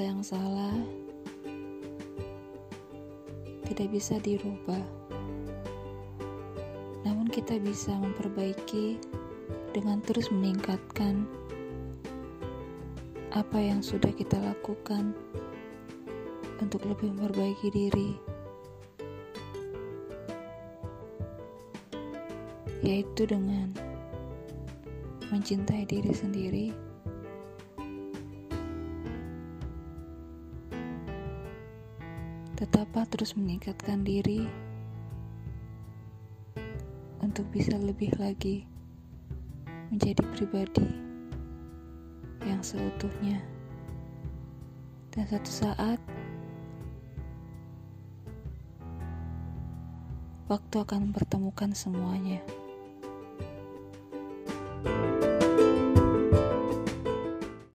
hal yang salah tidak bisa dirubah. Namun kita bisa memperbaiki dengan terus meningkatkan apa yang sudah kita lakukan untuk lebih memperbaiki diri. Yaitu dengan mencintai diri sendiri. Tetaplah terus meningkatkan diri untuk bisa lebih lagi menjadi pribadi yang seutuhnya. Dan satu saat waktu akan mempertemukan semuanya.